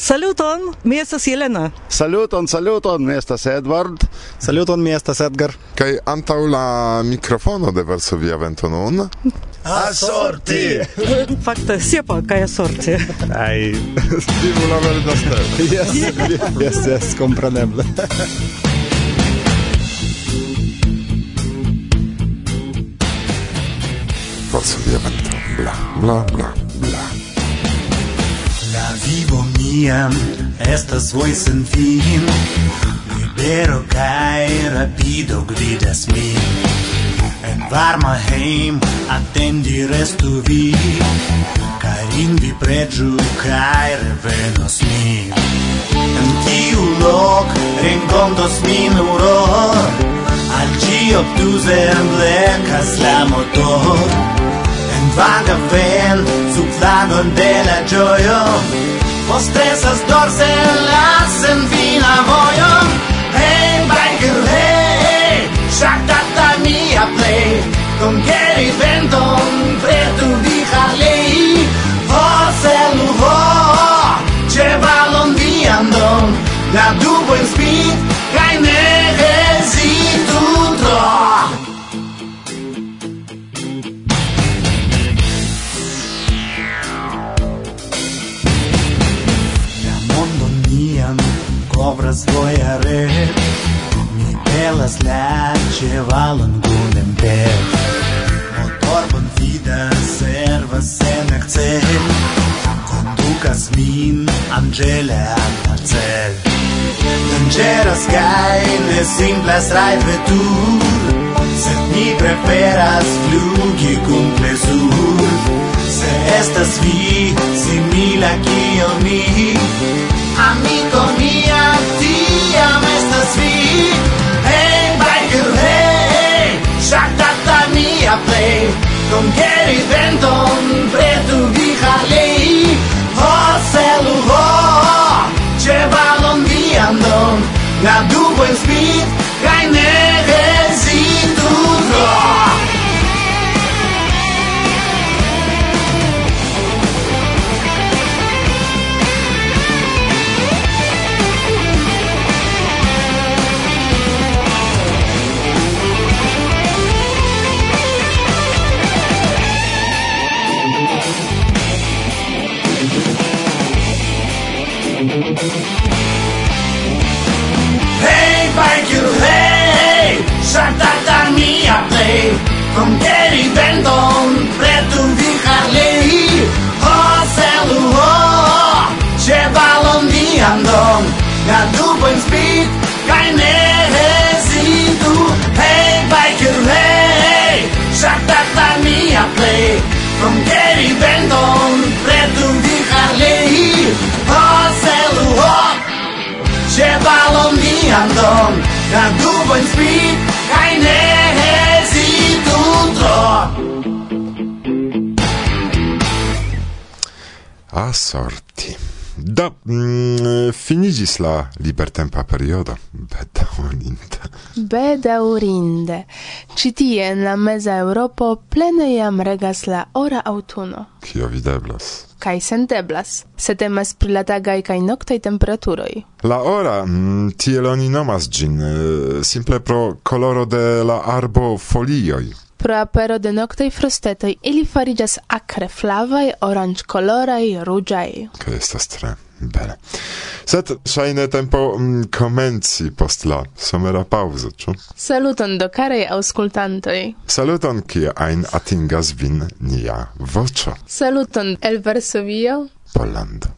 Saluton, mi estas Jelena. Saluton, saluton, mi estas Edward. Saluton, mi estas Edgar. Kaj antaŭ la mikrofono de Varsovia Vento nun. Asorti! Fakte, siepa kaj asorti. Ai, stimu la verdastero. Yes, yes, yes, kompreneble. Varsovia Vento, bla, bla, bla, bla iam estas voi sen fin. Libero kai rapido gvidas min En varma heim attendi restu vi. Karin vi pregiu kai revenos min En tiu loc rencontos min uror Al ci obtuse blecas la motor. En vaga ven sub flagon de la gioio postresas dorselas en fina vojo. Hey, biker, hey, ŝatata mia plej Konkeri venton pretudi Harley Ho, celu, ho, ĉevalon viandon La du Бело слячевал он гунем бег Мотор бон фида серва сенек цель Кондукас мин Анджеле Аннацель Dangeras kaj ne simplas rajvetur Sed mi preferas flugi cum plezur Se estas vi simila kiel mi. Amico mia, tiam estas vi. plej Konkeri venton pretugi halei Voselu ho Ĉevalon viandon La dubojn spit kaj ne från Gary Benton, Bretton vid Harley Ha Säluha, Che vid Andon Ja, du på en spit, keine Hey biker, hey, Shaktata mia play From Gary Benton, Bretton vid Harley Ha Säluha, Che vid Andon Ja, du på en spit, keine A sorti. Da, mm, finigis la libertempa periodo. Bedaurinde. Bedaurinde. Citie en la meza Europo plene jam regas la ora autuno. Kio videblas. Kaj senteblas. Se temas pri la tagaj kaj noktaj temperaturoj. La ora, mm, tiel oni nomas ĝin, eh, simple pro koloro de la arbo folioj. Pro apero de noctei frostetoi ili farigas acre flavae, orange-colorae, rugiae. Kaj estas tre bele. Sed ŝajne tempo mm, komenci post la somera paŭzo, ĉu? Saluton do karaj aŭskultantoj. Saluton kie ajn atingas vin nia voĉo. Saluton el Varsovio. Pollando.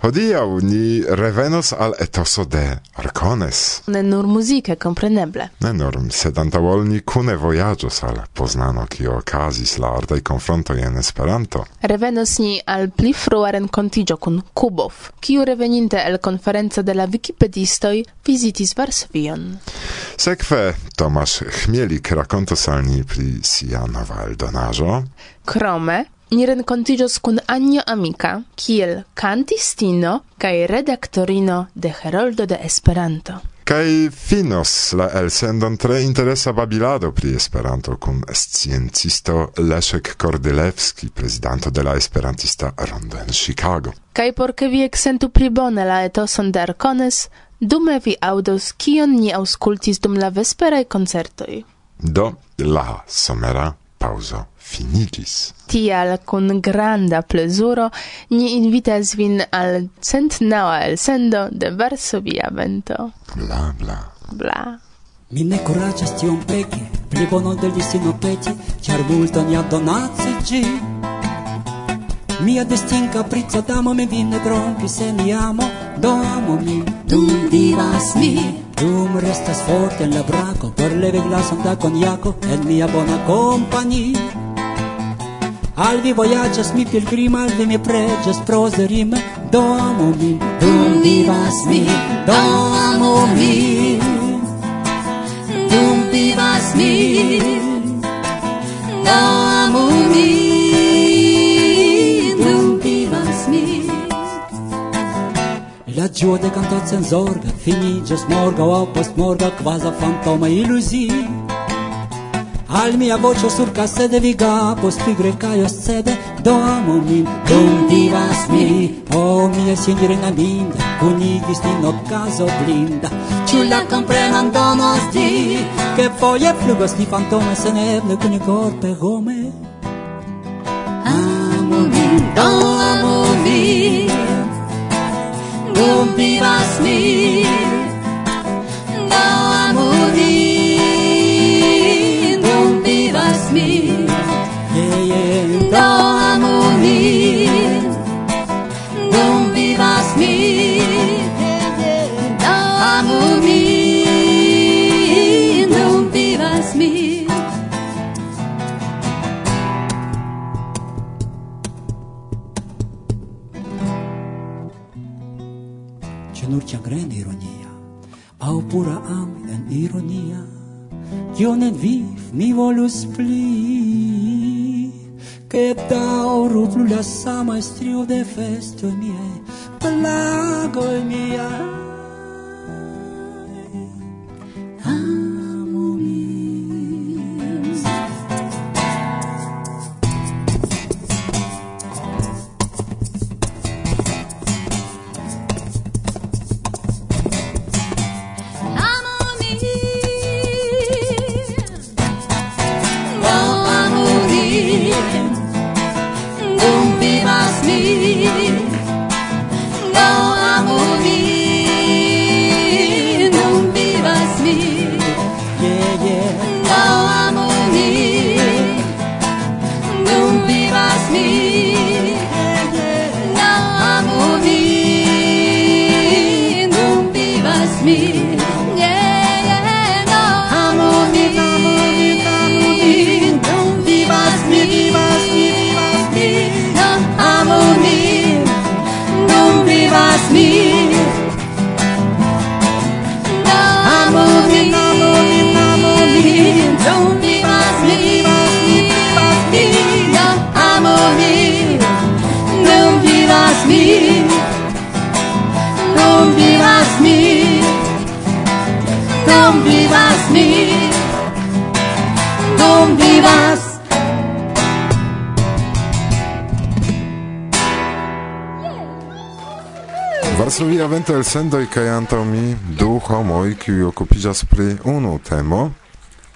Hodiaŭ ni revenos al etoso de Arcones. Ne nur muzike, kompreneble. Ne nur, sed antaŭol ni kune vojaĝos al Poznano, kio okazis la artaj konfrontoj en Esperanto. Revenos ni al pli frua renkontiĝo kun Kubov, kiu reveninte el konferenco de la Wikipedistoj vizitis Varsovion. Sekve Tomasz Chmielik rakontos al ni pri sia nova eldonaĵo. Krome ni renkontiĝos kun Anjo Amika, kiel kantistino kaj redaktorino de Heroldo de Esperanto. Kaj finos la elsendon tre interesa babilado pri Esperanto kun sciencisto Leszek Kordylewski, prezidanto de la Esperantista Rondo en Chicago. Kaj por ke vi eksentu pli bone la etoson de Arcones, dume vi audos kion ni aŭskultis dum la vesperaj koncertoj. Do la somera pauzo finigis. Tial, con granda plezuro, ni invitas vin al centnaua elsendo de Varsovia Vento. Bla, bla. Bla. Mi ne curacas tion peki, pli bono del destino peti, char multon ja donaci ci. Mia destin capriccio damo mi vine trompi se mi amo, do amo mi, dum vivas mi. Dum restas forte en la braco, por leve glason da coniaco, en mia bona compagnia. Al vi vojaĝas mi pilgrim, al vi mi preĝas proze rime. Domo mi, dum vivas mi, domo mi, dum vivas mi, domo mi, dum vivas mi. La ĝuo de kanto cenzorga finiĝas o post morga, quasi fantoma iluzio. Al mia voce sur cassette vi gapos pigre caio sede domo mi. Dum divas mi o mia sinjorina linda kunigis no okazo blinda. Ĉu la comprenan donos di che foie flugos di fantome seneble kun korpe home striu de festo e mi Dum vivas mi Dum vivas Varsovia vento el sendo kaj antaŭ mi du homoj, kiuj okupiĝas pri unu temo.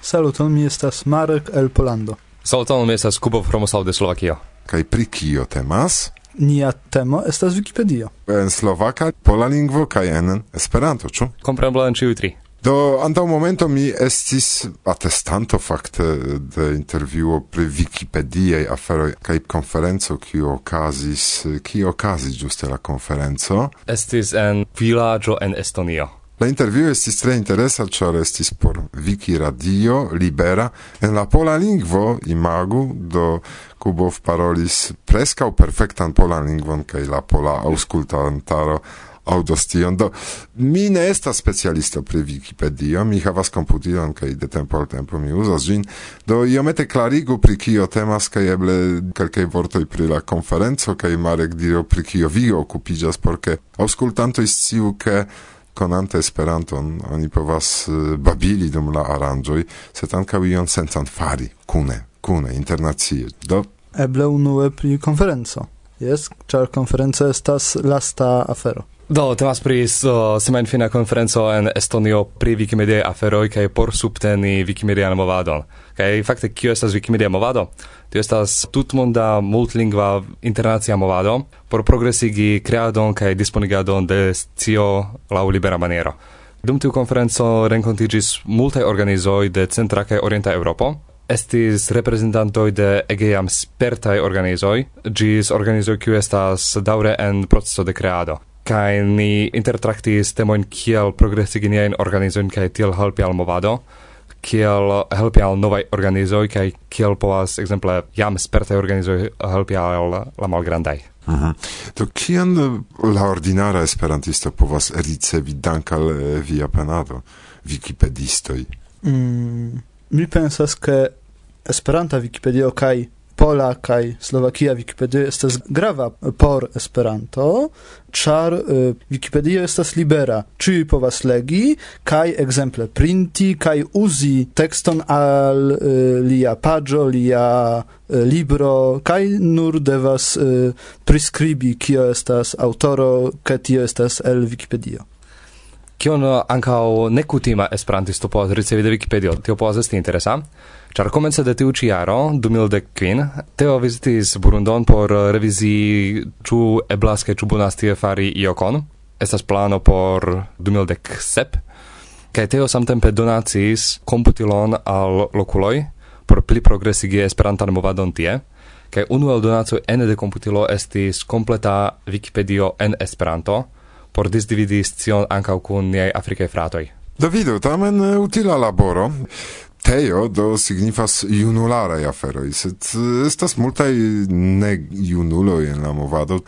Saluton, mi estas Marek el Polando. Saluton, mi estas Kubo Fromosau de Slovakio. Kaj pri kio temas? Nia temo estas Wikipedio. En slovaka, pola lingvo kaj en Esperanto, ĉu? Kompreneble en ĉiuj tri. Do antau momento mi estis attestanto fakte de intervjuo pri Wikipedia afero kai konferenco kio okazis kio okazis giuste la konferenco. Estis en villaggio en Estonio. La intervjuo estis tre interesa, ĉar estis por Wiki Radio libera. En la pola lingvo imagu, do Kubov parolis preskaŭ perfektan polan lingvon kaj la pola aŭskultantaro audos tion. Do mi ne estas specialisto pri Wikipedia, mi havas komputilon kaj de tempo al tempo mi uzas ĝin. Do iomete klarigu pri kio temas kaj eble kelkaj vortoj pri la konferenco kaj Marek diro pri kio vi okupiĝas porque ke aŭskultantoj sciu ke konante Esperanton oni povas babili dum la aranĝoj, sed ankaŭ ion sencan fari kune, kune internacie. Do eble unue pri konferenco. Jest, czar konferencja estas lasta afero. Do, temas pri uh, semajnfina konferenco en Estonio pri Wikimedia aferoj kaj por subteni Wikimedian movadon. Kaj fakte kio estas Wikimedia movado? Tio estas tutmonda multlingva internacia movado por progresigi kreadon kaj disponigadon de scio laŭ libera maniero. Dum tiu konferenco renkontiĝis multaj organizoj de centra kaj orienta Eŭropo, estis reprezentantoj de egeam spertaj organizoj, ĝis organizoj kiu estas daŭre en proceso de kreado kai ni intertraktis temoin kiel progresigi niajn organizojn kaj tiel helpi al movado kiel helpi al novaj organizoj kaj kiel povas ekzemple jam spertaj organizoj helpi al la malgrandaj. Mm -hmm. Do kian la ordinara esperantisto povas ricevi dankal eh, via penado Wikipedistoj? Mm, mi pensas ke Esperanta Wikipedio kaj pola kaj slovakia Wikipedia estas grava por Esperanto, czar Wikipedia estas libera, czy povas legi kaj ekzemple printi kaj uzi tekston al lia paĝo, lia libro kaj nur devas priskribi kio estas aŭtoro, ke tio estas el Wikipedia kion eh, ankaŭ nekutima esperantisto povas ricevi de Wikipedio. Tio povas esti interesa. Ĉar komence de tiu ĉi jaro, 2015, Teo vizitis Burundon por eh, revizi ĉu eblas kaj ĉu bonas tie fari iokon. Estas plano por 2017. Kaj Teo samtempe donacis komputilon al lokuloj por pli progresigi esperantan movadon tie kaj unu el donacoj ene de komputilo estis kompleta Wikipedio en Esperanto, por disdividi scion ankaŭ kun niaj afrikaj fratoj. Davido, tamen eh, utila laboro. Teo do signifas junularaj aferoi, sed eh, estas multai ne junuloi en la movado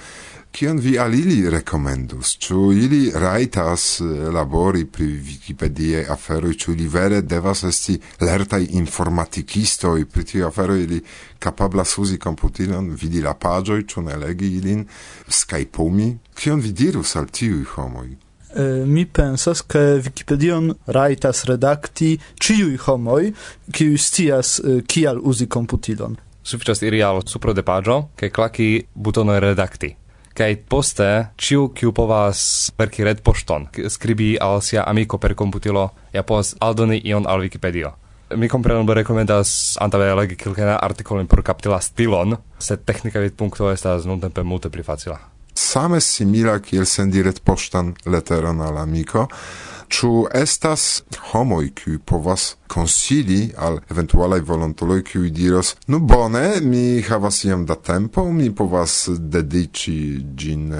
kion vi alili recomendus? Ču Ĉu ili rajtas eh, labori pri Wikipedia aferoi? Ču ili vere devas esti lertai informatikistoi pri tiu aferoi? ili capablas uzi komputilon, vidi la pagioi, ču ne legi ilin, skypumi? Kion vi dirus al tiui homoi? Eh, mi pensas ke Wikipedion raitas redakti ĉiuj homoj, kiuj scias eh, kial uzi komputilon. Sufiĉas iri al supro de pagio, ke klaki butono redakti kai poste ciu kiu povas verki red poŝton skribi al sia amiko per komputilo ja povas aldoni ion al Wikipedio. Mi kompreneble rekomendas antaŭe legi kilkena artikolin por kaptila stilon stilon, technika teknika vidpunkto estas nuntempe multe pli facila. Same simila kiel sendi poštan leteron al amiko, Ĉu estas homoj kiuj povas konsili al eventualaj volontuloj kiuj diros nu bone mi havas iom da tempo mi povas dediĉi ĝin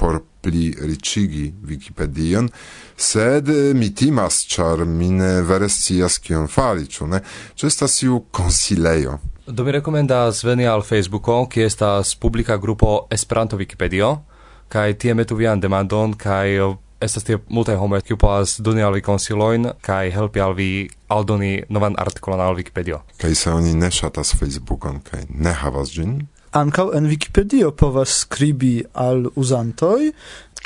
por pli ricigi Wikipedion, sed mi timas, char mi ne vere scias kion fari, ču ne? Ĉu estas iu consileio? Do mi rekomendas veni al Facebooko, kie estas publika grupo Esperanto Wikipedio, kaj tie metu vian demandon kaj estas tie multaj homoj kiu povas doni al vi konsilojn kaj helpi al vi aldoni novan artikolon al Wikipedio. Kaj se oni ne ŝatas Facebookon kaj ne havas ĝin, Ankaŭ en Wikipedio povas skribi al uzantoj,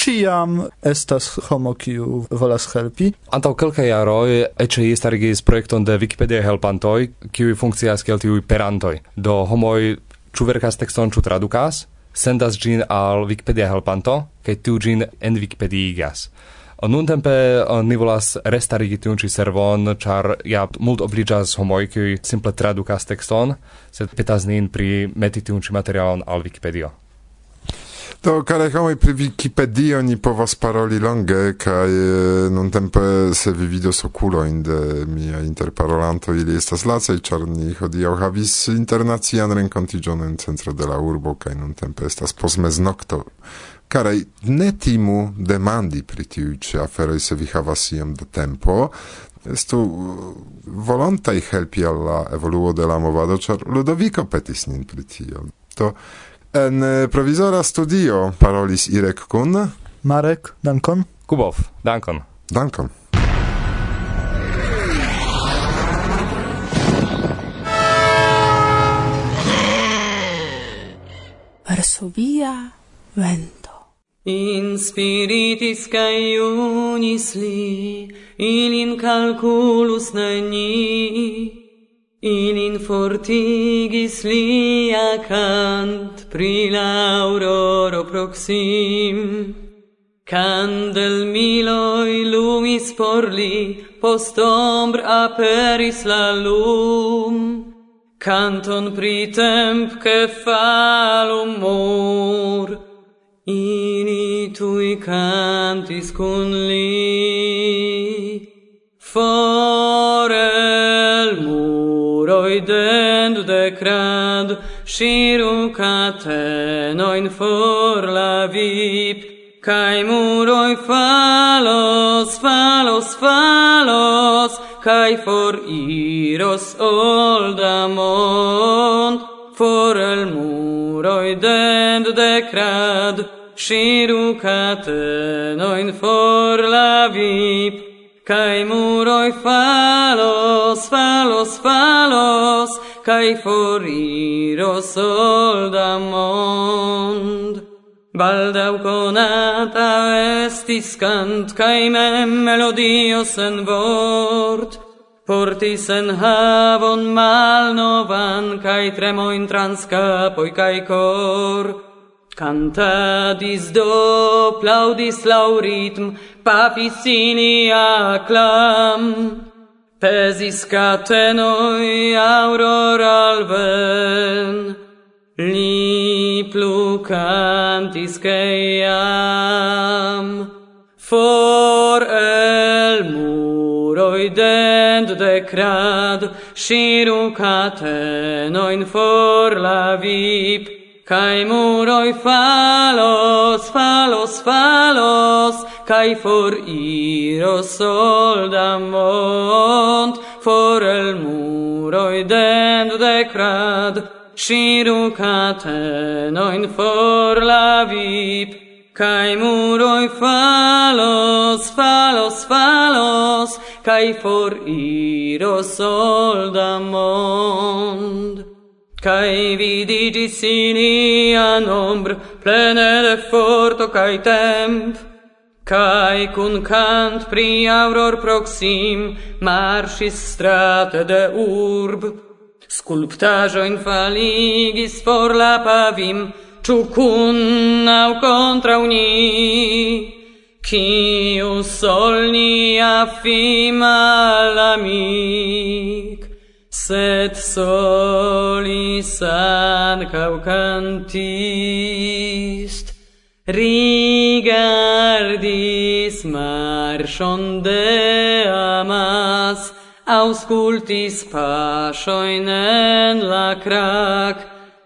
ciam estas homo kiu volas helpi. Antaŭ kelkaj jaroj eĉ starigis projekton de Wikipedia helpantoj, kiuj funkcias kiel tiuj perantoj. Do homoj ĉu verkas tekston, ĉu tradukas, sendas gin al Wikipedia helpanto, ke tiu gin en Wikipediigas. Nun tempe ni volas restarigi tiun ĉi servon, ĉar ja mult obliĝas homoj kiuj simple tradukas tekston, sed petas nin pri meti tiun ĉi materialon al Wikipedio. Do, care homoj, pri Wikipedio ni povas paroli longe, kaj eh, nuntempe se vi vidos okulojn de mia interparolanto, ili estas lacaj, ĉar ni hodiaŭ havis internacian renkontiĝon en centro de la urbo, kaj nuntempe estas posmeznokto. Karaj, ne timu demandi pri tiuj ĉi aferoj, se vi havas iom da tempo, estu volontaj helpi al la evoluo de la movado, ĉar Ludoviko petis nin pri tio. To En eh, provizora studio parolis Irek kun Marek, dankon. Kubov, dankon. Dankon. Varsovia vento. In spiritis cae unis li, ilin calculus nani, ilin fortigis lia cant pri l'auroro proxim. Candel miloi lumis por li, post ombr aperis la lum. Canton pri temp che falum mor, Ini tui cantis cun li. For ridend decrad, sciru catenoin for la vip, Kai muroi falos, falos, falos, Kai for iros oldamont, For el muroi dend decrad, Sciru catenoin for la vip, Kai muroi falos, falos, falos, Kai foriros sol mond. Baldau conata estis cant, Kai mem melodio en vort, Portis en havon mal novan, Kai tremoin trans capoi Kai cor, Cantadis do, plaudis lauritm, ritm, Papicini aclam, pesis catenoi auror alven, li plu cantis ceiam, for el muroi dent decrad, shiru catenoin for la vip, cae muroi falos, falos, falos, cae for iros sol mont for el muroj dent decrad Shiru catenoin for la vip Kai muroi falos, falos, falos, Kai for iro sol da. Kai vidigis in ia nombre, plene de forto kai temp, Kai cun cant pri auror proxim marsis strate de urb, sculptajoin faligis for la pavim, ciu cun au contra uni, Ciu solni affim all'amic, sed solis ancau cantist Rigardis marshon de amas, auscultis pashoin en la crac,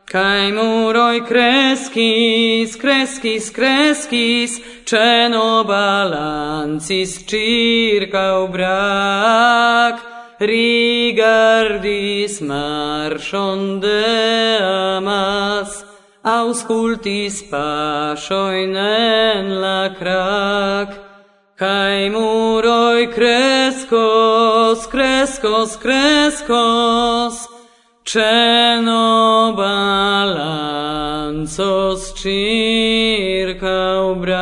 cae muroi crescis, crescis, crescis, ceno balancis circa ubrac. rigardis marshon de amas, auscultis pashoin en la crac, cae muroi crescos, crescos, crescos, ceno balanzos circa ubrac.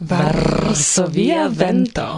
Varsovia vento.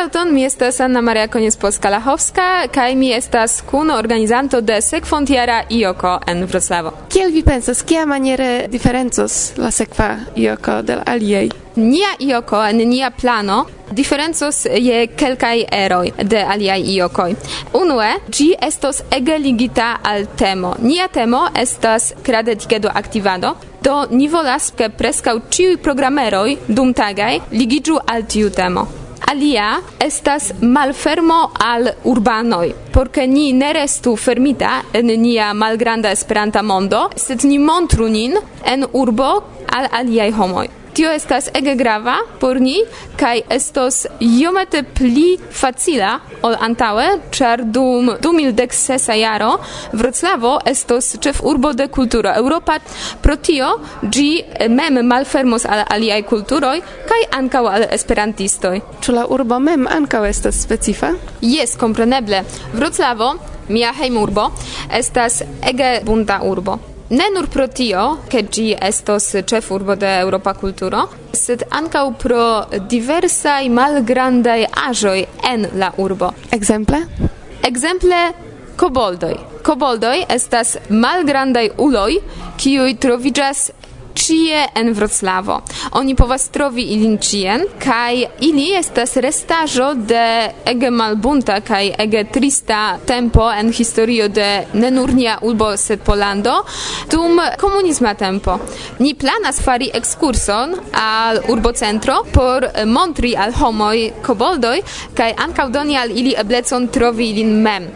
Saluton, mi estas Anna Maria Koniec Polska Lachowska kaj mi estas kun organizanto de Sekfontiera Ioko en Wrocławo. Kiel vi pensas, kia maniere diferencos la sekva Ioko del aliei? Nia Ioko en nia plano diferencos je kelkaj eroj de aliaj iokoj. Unue, ĝi estos ege ligita al temo. Nia temo estas kradetigedo aktivado, do ni volas, ke preskaŭ ĉiuj programeroj dumtagaj ligiĝu al tiu temo alia estas malfermo al urbanoj, por ke ni ne restu fermita en nia malgranda Esperanta mondo, sed ni montru nin en urbo al aliaj homoj. Tio estas ege grava por ni kaj estos iomete pli facila ol antaŭe, ĉar dum 2016 jaro Wroclavo estos ĉefurbo de kulturo Eŭropa. Pro tio ĝi mem malfermos al aliaj kulturoj kaj ankaŭ al esperantistoj. Ĉu la urbo mem ankaŭ estas specifa? Jes, kompreneble. Wroclavo, mia hejmurbo, estas ege bunta urbo. Ne nur pro tio, ke gi estos cefurbo de Europa kulturo, sed ankaŭ pro diversaj malgrandaj aĵoj en la urbo. Ekzemple? Ekzemple koboldoj. Koboldoj estas malgrandaj uloj, kiuj troviĝas cie en Wroclavo. Oni povas trovi ilin cien, kaj ili estas restaĵo de ege malbunta kaj ege trista tempo en historio de ne nur nia urbo sed Polando, dum komunisma tempo. Ni planas fari ekskurson al urbocentro por montri al homoj koboldoj kaj ankaŭ doni al ili eblecon trovi ilin mem.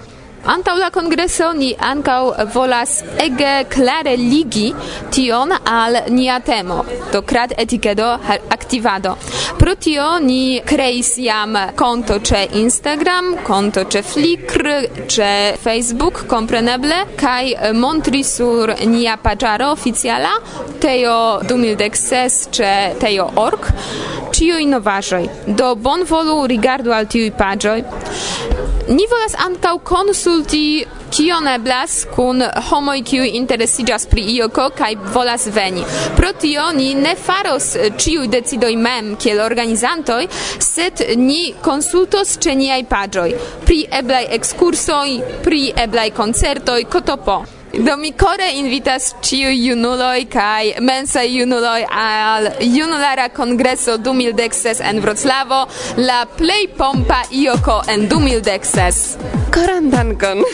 Antaŭ la kongreso ni ankaŭ volas ege klare ligi tion al nia temo, do krad etikedo aktivado. Pro tio ni kreis jam konto ĉe Instagram, konto ĉe Flickr, ĉe Facebook, kompreneble, kaj montri sur nia paĝaro oficiala Teo ce ĉe Teo.org ĉiuj novaĵoj. Do bonvolu rigardu al tiuj paĝoj. Ni volas ankaŭ konsulti kion eblas kun homoj kiuj interesiĝas pri ioko kaj volas veni. Pro tio ni ne faros ĉiuj decidoj mem kiel organizantoj, sed ni konsultos ĉe niaj paĝoj pri eblaj ekskursoj, pri eblaj koncertoj, kotopo. Do mi core invitas ciu junuloi kai mensa junuloi al junulara kongreso 2016 en Wroclavo, la play pompa ioko en 2016. Koran dankon.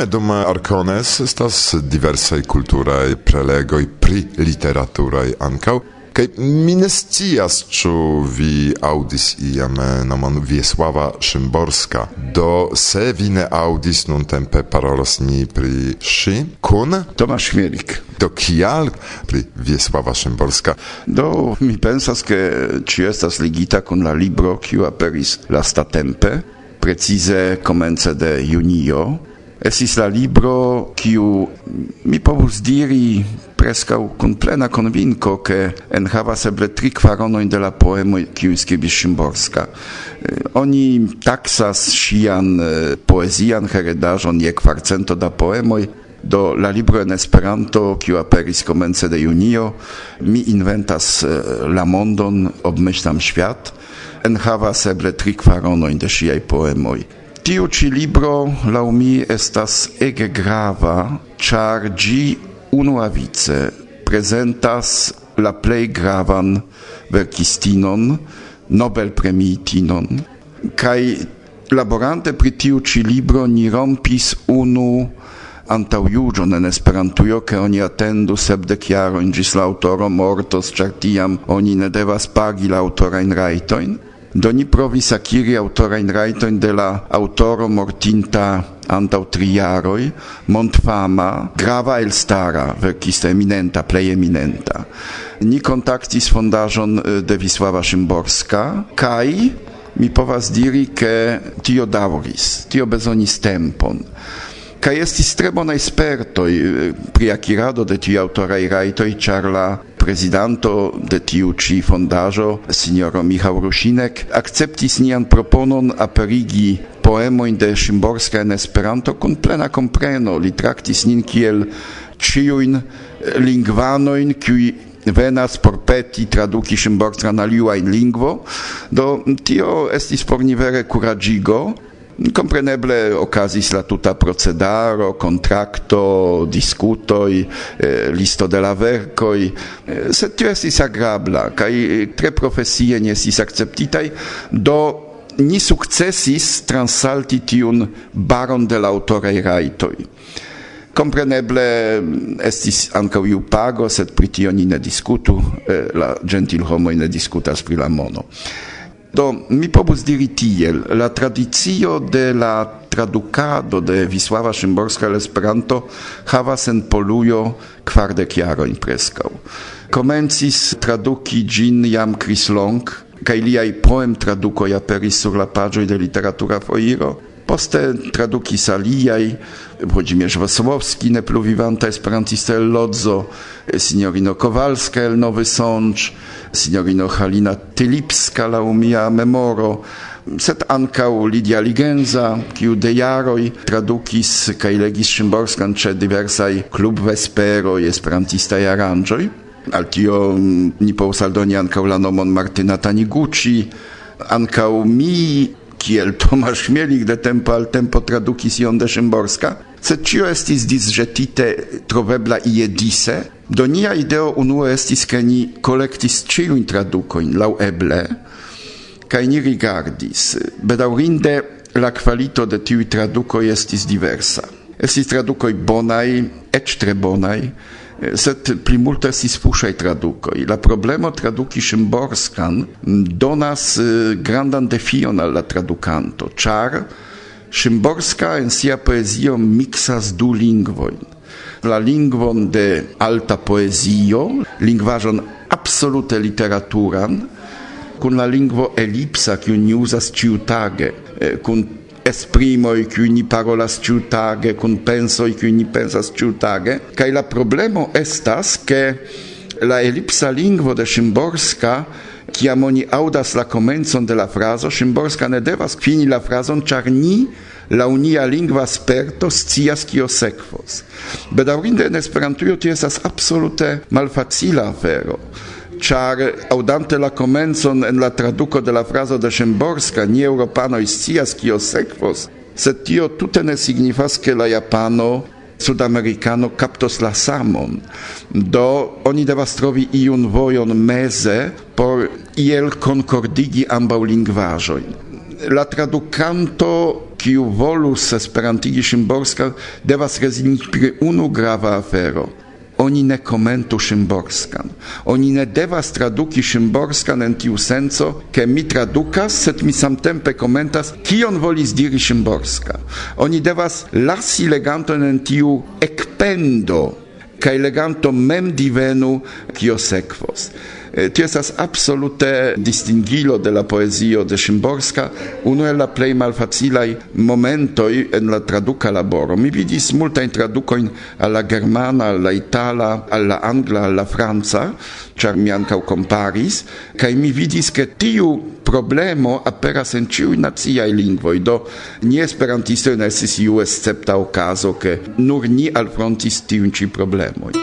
Kutime dum Arcones estas diversaj kulturaj prelegoj pri literaturaj ankaŭ. Kaj mi ne scias, ĉu vi aŭdis iam eh, nomon Wiesława Szymborska. Do se vi ne aŭdis nuntempe parolos ni pri ŝi kun Tomasz Mielik. Do kial pri Wiesława Szymborska? Do mi pensas ke ci estas ligita kun la libro kiu aperis lastatempe precize komence de junio Esis la libro kiu mi povus diri prescau kun plena convinco che enhavas eble tri kvaronojn de la poemoj kiu skribis Szymborska. Oni taksas ŝian poezian heredaĵon je kvarcento da poemoj, do la libro en Esperanto, kiu aperis komence de junio, mi inventas la mondon, obmyślam świat, enhavas eble tri kvaronojn de ŝiaj poemoj. Tiu ci libro lau mi estas ege grava, char gi unuavice presentas la plej gravan verkistinon, Nobel premiitinon, kai laborante pri tiu ci libro ni rompis unu antaŭjuĝon en Esperantujo, ke oni atendu sebdec jaro in la aŭtoro mortos, char tiam oni ne devas pagi la aŭtorajn rajtojn do ni provis akiri autorajn rajtojn de la autoro mortinta antaŭ triaroi montfama, grava elstara, verkista eminenta, plej eminenta. Ni kontaktis fondajon de Wisława Szymborska kai mi povas diri ke tio daŭris, tio bezonis tempon kai estis tre bonaj spertoj pri akirado de tiuj aŭtoraj rajtoj, ĉar la prezidanto de tiu ĉi fondaĵo, sinjoro Michał Rusinek, akceptis nian proponon aperigi poemojn de Szymborska en Esperanto kun plena kompreno. Li traktis nin kiel ĉiujn lingvanojn, kiuj venas por peti traduki Szymborska na liuajn lingvo, do tio estis pornivere kuraĝigo, Compreneble okazis la tuta procedaro, contracto, discutoi, eh, listo de la vercoi, eh, sed tio estis agrabla, kai eh, tre profesie ne estis acceptitai, do ni successis transalti tiun baron de l'autorei raitoi. Compreneble mm, estis ancau iu pago, sed pri tio ni ne discutu, eh, la gentil homo ne discutas pri la mono. Do mi pobus diri tiel, la tradizio de la tradukado de Wisława Szymborska el Esperanto havas en Polujo kvardek jarojn preskaŭ. Komencis traduki ĝin jam Chris Long, kaj liaj poem tradukoj aperis sur la paĝoj de literatura foiro. Poste tradukis aliai, Włodzimierz Wasowski, ne plu vivanta esperantista el Lodzo, signorino Kowalska el Nowy Sącz, signorino Halina Tylipska la umia memoro, set ancau Lidia Ligenza, kiu de jaroi tradukis kai legis Szymborskan ce diversai klub vesperoi esperantistai aranjoi. Al tio ni povus aldoni ancau la nomon Martina Taniguchi, mi kiel Tomasz Mielik de tempo al tempo tradukis Ion de Szymborska, sed cio estis disjetite trovebla ie dise, do nia ideo unue estis ke ni kolektis ĉiujn tradukoin lau eble, kai ni rigardis. bedaurinde la kvalito de tiui tradukoi estis diversa. Estis tradukoi bonai, eĉ tre bonai, sed pli multe estis puŝaj tradukoj. La problemo traduki Szymborskan donas grandan defion al la tradukanto, ĉar Szymborska en sia poezio miksas du lingvojn. La lingvon de alta poezio, lingvaĵon absolute literaturan, kun la lingvo elipsa, kiu ni uzas ĉiutage, kun esprimoi cui ni parolas ciutage, penso pensoi cui ni pensas ciutage. Kaj la problemo estas, ke la elipsa lingvo de Szymborska kiam oni audas la komencon de la frazo, Szymborska ne devas fini la frazon, ĉar ni la unia lingva sperto scias kio sekvos. Bedaurinde en Esperantujo tio estas absolute malfacila afero char audante la comenzon en la traduco de la frazo de Szymborska ni europano scias kio sekvos, sed tio tute ne signifas ke la japano sudamericano captos la samon. Do oni devas trovi iun vojon meze por iel concordigi ambau lingvajoin. La tradukanto kiu volus esperantigi Szymborska devas rezigni pri unu grava afero – oni ne komentu Szymborskan. Oni ne devas traduki Szymborskan en tiu senso, ke mi tradukas, sed mi samtempe komentas, kion volis diri Szymborska. Oni devas lasi leganton en tiu ekpendo, kaj leganto mem divenu, kio sekvos. Eh, Tio estas absolute distingilo de la poezio de Szymborska, unu el la plej malfacilaj momentoj en la traduka laboro. Mi vidis multajn tradukojn al la germana, al la itala, al la angla, al la franca, ĉar mi ankaŭ komparis, kaj mi vidis, ke tiu problemo aperas en ĉiuj naciaj lingvoj. Do ni esperantistoj ne estis iu escepta okazo, ke nur ni alfrontis tiun ĉi problemojn.